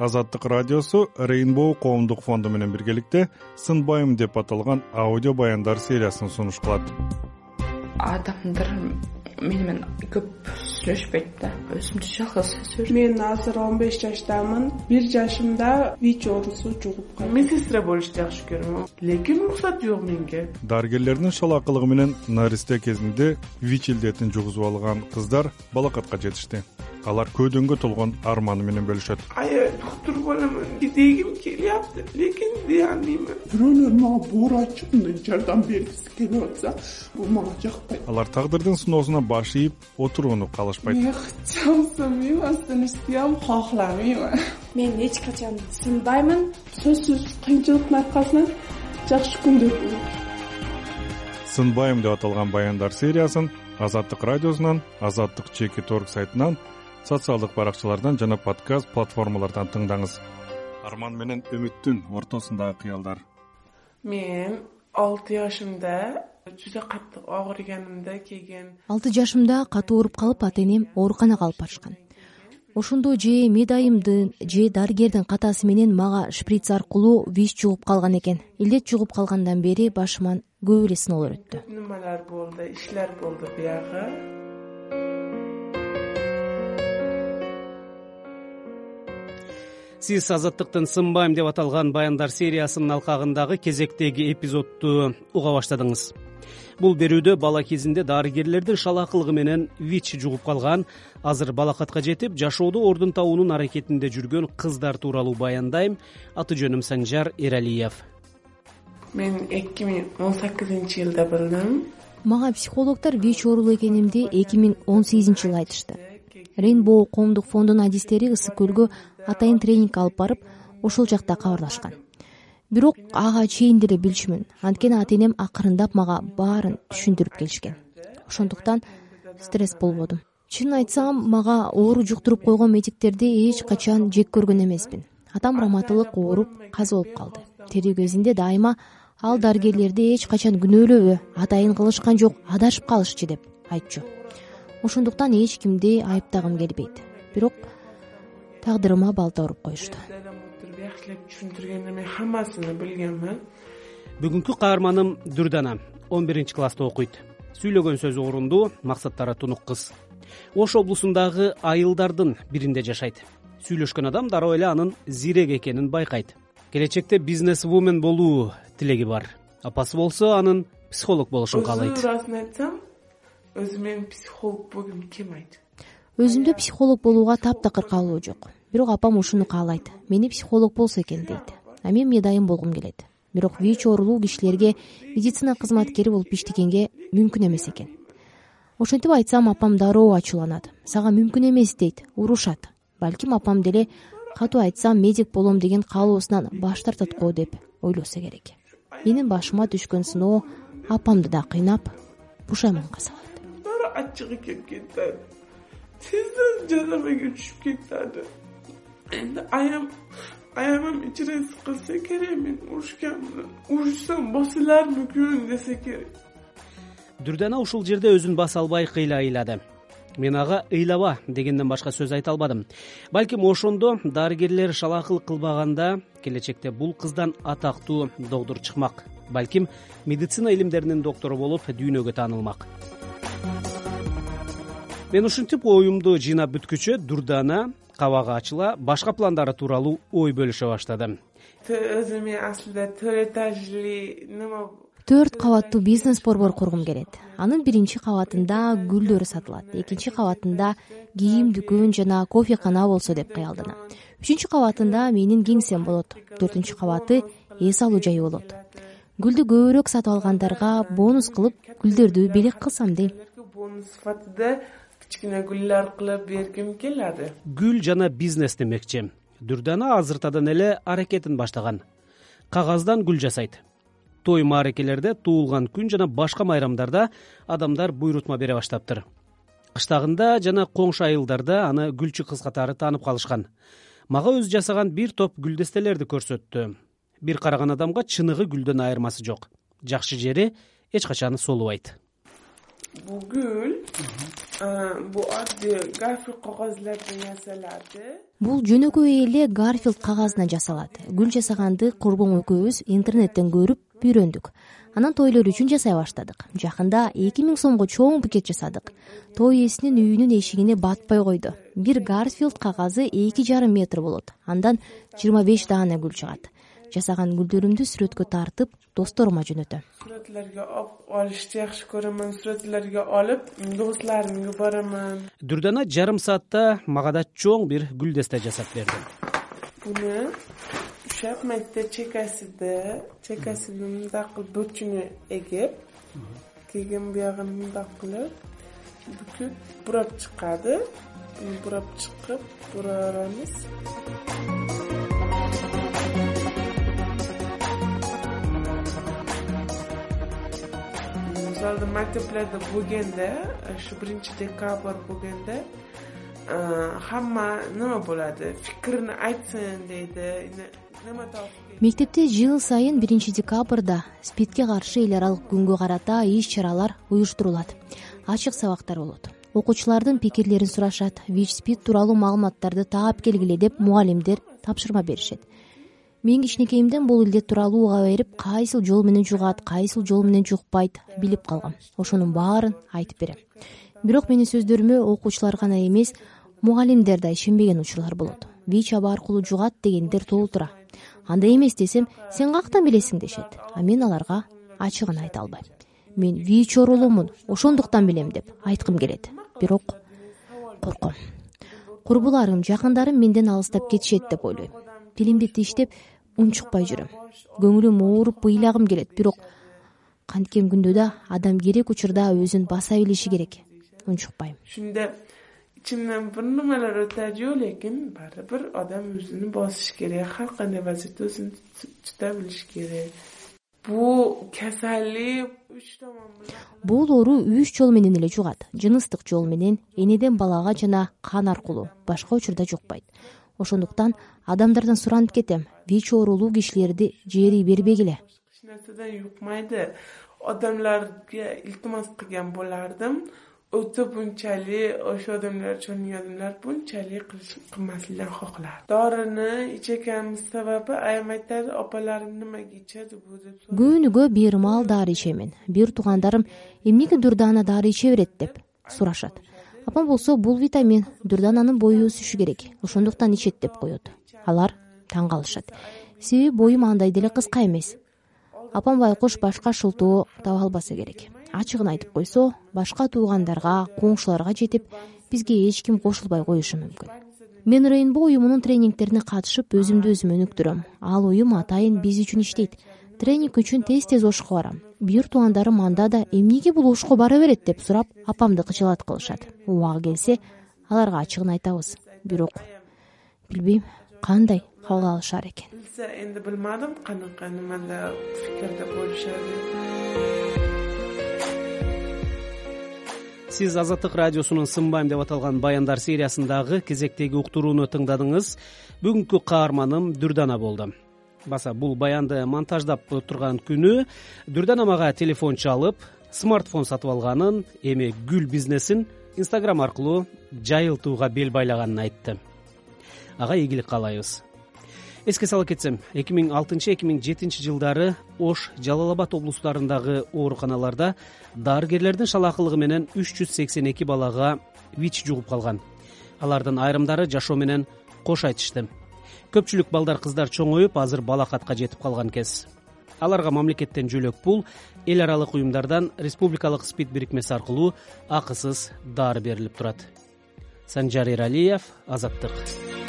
азаттык радиосу рейнбоу коомдук фонду менен биргеликте сынбайм деп аталган аудио баяндар сериясын сунуш кылат. Адамдар мени менен көп сүйлөшпөйт да. Өзүмдү жалгыз өзү мен азыр он беш жаштамын. Бир жашымда вич оорусу жугуп калды медсестра болушду жакшы көрөм. Лекин уруксат жок менге. Дарыгерлердин шалаакылыгы менен наристе кезинде вич илдетин жугузуп алган кыздар балакатка жетишти алар көөдөнгө толгон арманы менен бөлүшөт. Аябай доктур боламын дегим келиапты лекин дей бирөөлөр мага боор ачып мындай жардам бергиси келип атса бул мага жакпайт. Алар тагдырдын сыноосуна баш ийип отурууну каалашпайт мен качан сынбайм сынышты каалабайм мен эч качан сынбаймын сөзсүз кыйынчылыктын аркасынан жакшы күндөр болот сынбайм деп аталган баяндар сериясын азаттык радиосунан азаттык чекит орг сайтынан социалдык баракчалардан жана подкаст платформалардан тыңдаңыз. Арман менен үмүттүн ортосундагы кыялдар. Мен алты жашымда катты ооруганымда келген алты жашымда катуу ооруп калып ата энем ооруканага алып барышкан. Ошондо же мед айымдын же дарыгердин катасы менен мага шприц аркылуу вич жугуп калган экен. Илдет жугуп калгандан бери башыман көп эле сыноолор өттү. Нермалар болду иштер болду баягы сиз азаттыктын сынбайм деп аталган баяндар сериясынын алкагындагы кезектеги эпизодду уга баштадыңыз. Бул берүүдө бала кезинде дарыгерлердин шалаакылыгы менен вич жугуп калган азыр балакатка жетип жашоодо ордун табуунун аракетинде жүргөн кыздар тууралуу баяндайм. Аты жөнүм санжар эралиев. Мен эки миң он сегизинчи жылда билдим мага психологдор вич оорулуу экенимди эки миң он сегизинчи жылы айтышты. Рейнбоу коомдук фондунун адистери ысык көлгө атайын тренинг алып барып ошол жакта кабарлашкан. Бирок ага чейин деле билчүмүн. Анткени ата энем акырындап мага баарын түшүндүрүп келишкен. Ошондуктан стресс болбодум. Чынын айтсам мага оору жуктуруп койгон медиктерди эч качан жек көргөн эмесмин атам раматылык ооруп каза болуп калды. Тирүү кезинде дайыма ал дарыгерлерди эч качан күнөөлөбө атайын кылышкан жок адашып калышчы деп айтчу. Ошондуктан эч кимди айыптагым келбейт. Бирок тагдырыма балта уруп коюшту. Жакшылап түшүндүргөндө мен хаммасын билгенмин бүгүнкү каарманым дүрдана он биринчи класста окуйт. Сүйлөгөн сөзү орундуу максаттары тунук кыз. Ош облусундагы айылдардын биринде жашайт. Сүйлөшкөн адам дароо эле анын зирек экенин байкайт. Келечекте бизнес вумен болуу тилеги бар. Апасы болсо анын психолог болушун каалайт. Туурасын айтсам өзү менин психолог болгумду келбейт өзүмдө психолог болууга таптакыр каалоо жок. Бирок апам ушуну каалайт. Мени психолог болсо экен дейт. А мен медайым болгум келет бирок вич оорулуу кишилерге медицина кызматкери болуп иштегенге мүмкүн эмес экен. Ошентип айтсам апам дароо ачууланат сага мүмкүн эмес дейт. Урушат балким апам деле катуу айтсам медик болом деген каалоосунан баш тартат го деп ойлосо керек. Менин башыма түшкөн сыноо апамды да кыйнап пушайманга салат. Дароо аччыгы келип жарабайга түшүп кетти эми аям аямым ичиреси кылса керек мен урушканмын урушсам элер мүмкүн десе керек. Дүрдана ушул жерде өзүн баса албай кыйла ыйлады. Мен ага ыйлаба дегенден башка сөз айта албадым. Балким ошондо дарыгерлер шалаакылык кылбаганда келечекте бул кыздан атактуу доктору чыкмак. Балким медицина илимдеринин доктору болуп дүйнөгө таанылмак мен ушинтип оюмду жыйнап бүткүчө дурдана кабагы ачыла башка пландары тууралуу ой бөлүшө баштады. Өзү мен аслында төрт этажный нема төрт кабаттуу бизнес борбор кургум келет. Анын биринчи кабатында гүлдөр сатылат экинчи кабатында кийим дүкөн жана кофекана болсо деп кыялданам үчүнчү кабатында менин кеңсем болот төртүнчү кабаты эс алуу жайы болот. Гүлдү көбүрөөк сатып алгандарга бонус кылып гүлдөрдү белек кылсам дейм бонус кичкене гүлдөр кылып бергим келadi гүл жана бизнес демекчи. Дүрдана азыртадан эле аракетин баштаган. Кагаздан гүл жасайт. Той мааракелерде туулган күн жана башка майрамдарда адамдар буйрутма бере баштаптыр. Кыштагында жана коңшу айылдарда аны гүлчү кыз катары таанып калышкан. Мага өзү жасаган бир топ гүлдестелерди көрсөттү. Бир караган адамга чыныгы гүлдөн айырмасы жок. Жакшы жери эч качан солубайт бул гүл бул адди гарфилд кагаздардан жасалады. Бул жөнөкөй эле гарфилд кагазынан жасалат. Гүл жасаганды курбуң экөөбүз интернеттен көрүп үйрөндүк. Анан тойлор үчүн жасай баштадык. Жакында эки миң сомго чоң букет жасадык. Той ээсинин үйүнүн эшигине батпай койду. Бир гарфилд кагазы эки жарым метр болот. Андан жыйырма беш даана гүл чыгат жасаган гүлдөрүмдү сүрөткө тартып досторума жөнөтөм. Сүрөтлөргө олушты жакшы көрөмүн сүрөтлөргө олуп досторумга барамын. Дүрдана жарым саатта мага да чоң бир гүл десте жасап берди буну ушак метте чекасиде чекасине мындай кылып бөтчүнү эгип кийин буягын мындай кылып бүкүп бурап чыкады. Бурап чыгып бурарабыз болгенде ушу биринчи декабрь болгенде хамма неме болот? Фикирин айтсын неме мектепте жыл сайын биринчи декабрда спидке каршы эл аралык күнгө карата иш чаралар уюштурулат. Ачык сабактар болот. Окуучулардын пикирлерин сурашат. Вич спид тууралуу маалыматтарды таап келгиле деп мугалимдер тапшырма беришет мен кичинекейимден бул илдет тууралуу уга берип кайсыл жол менен жугат кайсыл жол менен жукпайт билип калгам. Ошонун баарын айтып берем. Бирок менин сөздөрүмө окуучулар гана эмес мугалимдер да ишенбеген учурлар болот. Вич аба аркылуу жугат дегендер толтура. Андай эмес десем сен каяктан билесиң дешет. А мен аларга ачыгын айта албайм. Мен вич оорулуумун ошондуктан билем деп айткым келет. Бирок корком. Курбуларым жакындарым менден алыстап кетишет деп ойлойм тилимди тиштеп унчукпай жүрөм. Көңүлүм ооруп ыйлагым келет. Бирок канткен күндө да адам керек учурда өзүн баса билиши керек. Унчукпайм. Ушунда ичимден бир өтө жок лекин баары бир адам өзүн басыш керек ар кандай вазиятта өзүн тута билиш керек. Бул касалик үч томон бул оору үч жол менен эле жугат. Жыныстык жол менен энеден балага жана кан аркылуу. Башка учурда жукпайт ошондуктан адамдардан суранып кетем. Вич оорулуу кишилерди жери бербегиле. Эч нерседен юкмайды. Адамдарга илтимос кылган болардым. Өтө мынчалык ошол адамдар чоң адамдар мынчалык кылмаслыктан хоклар дорини ичекенибиз сабаби айым айтады апаларым немеге ичет бул деп күнүгө бир маал дары ичемин. Бир туугандарым эмнеге дурдаана дары иче берет деп сурашат апам болсо бул витамин дурдаананын бою өсүшү керек. Ошондуктан ичет деп коет. Алар таң калышат себеби боюм андай деле кыска эмес. Апам байкуш башка шылтоо таба албаса керек. Ачыгын айтып койсо башка туугандарга коңшуларга жетип бизге эч ким кошулбай коюшу мүмкүн. Мен рейнбо уюмунун тренингдерине катышып өзүмдү өзүм өнүктүрөм. Ал уюм атайын биз үчүн иштейт тренинг үчүн тез тез ошко барам. Бир туугандарым анда да эмнеге бул ошко бара берет? деп сурап апамды кыжалат кылышат. Убагы келсе аларга ачыгын айтабыз. Бирок билбейм кандай кабыл алышар экен? Билсе энди билмадым канака немелер фикирде болушат сиз азаттык радиосунун сынбайм деп аталган баяндар сериясындагы кезектеги уктурууну тыңдадыңыз. Бүгүнкү каарманым дүрдана болду баса бул баянды монтаждап турган күнү дүрдана мага телефон чалып смартфон сатып алганын эми гүл бизнесин инстаграм аркылуу жайылтууга бел байлаганын айтты. Ага ийгилик каалайбыз. Эске сала кетсем эки миң алтынчы эки миң жетинчи жылдары ош жалал абад облустарындагы ооруканаларда дарыгерлердин шалаакылыгы менен үч жүз сексен эки балага вич жугуп калган. Алардын айрымдары жашоо менен кош айтышты көпчүлүк балдар кыздар чоңоюп азыр балакатка жетип калган кез. Аларга мамлекеттен жөлөк пул эл аралык уюмдардан республикалык спид бирикмеси аркылуу акысыз дары берилип турат. Санжар эралиев азаттык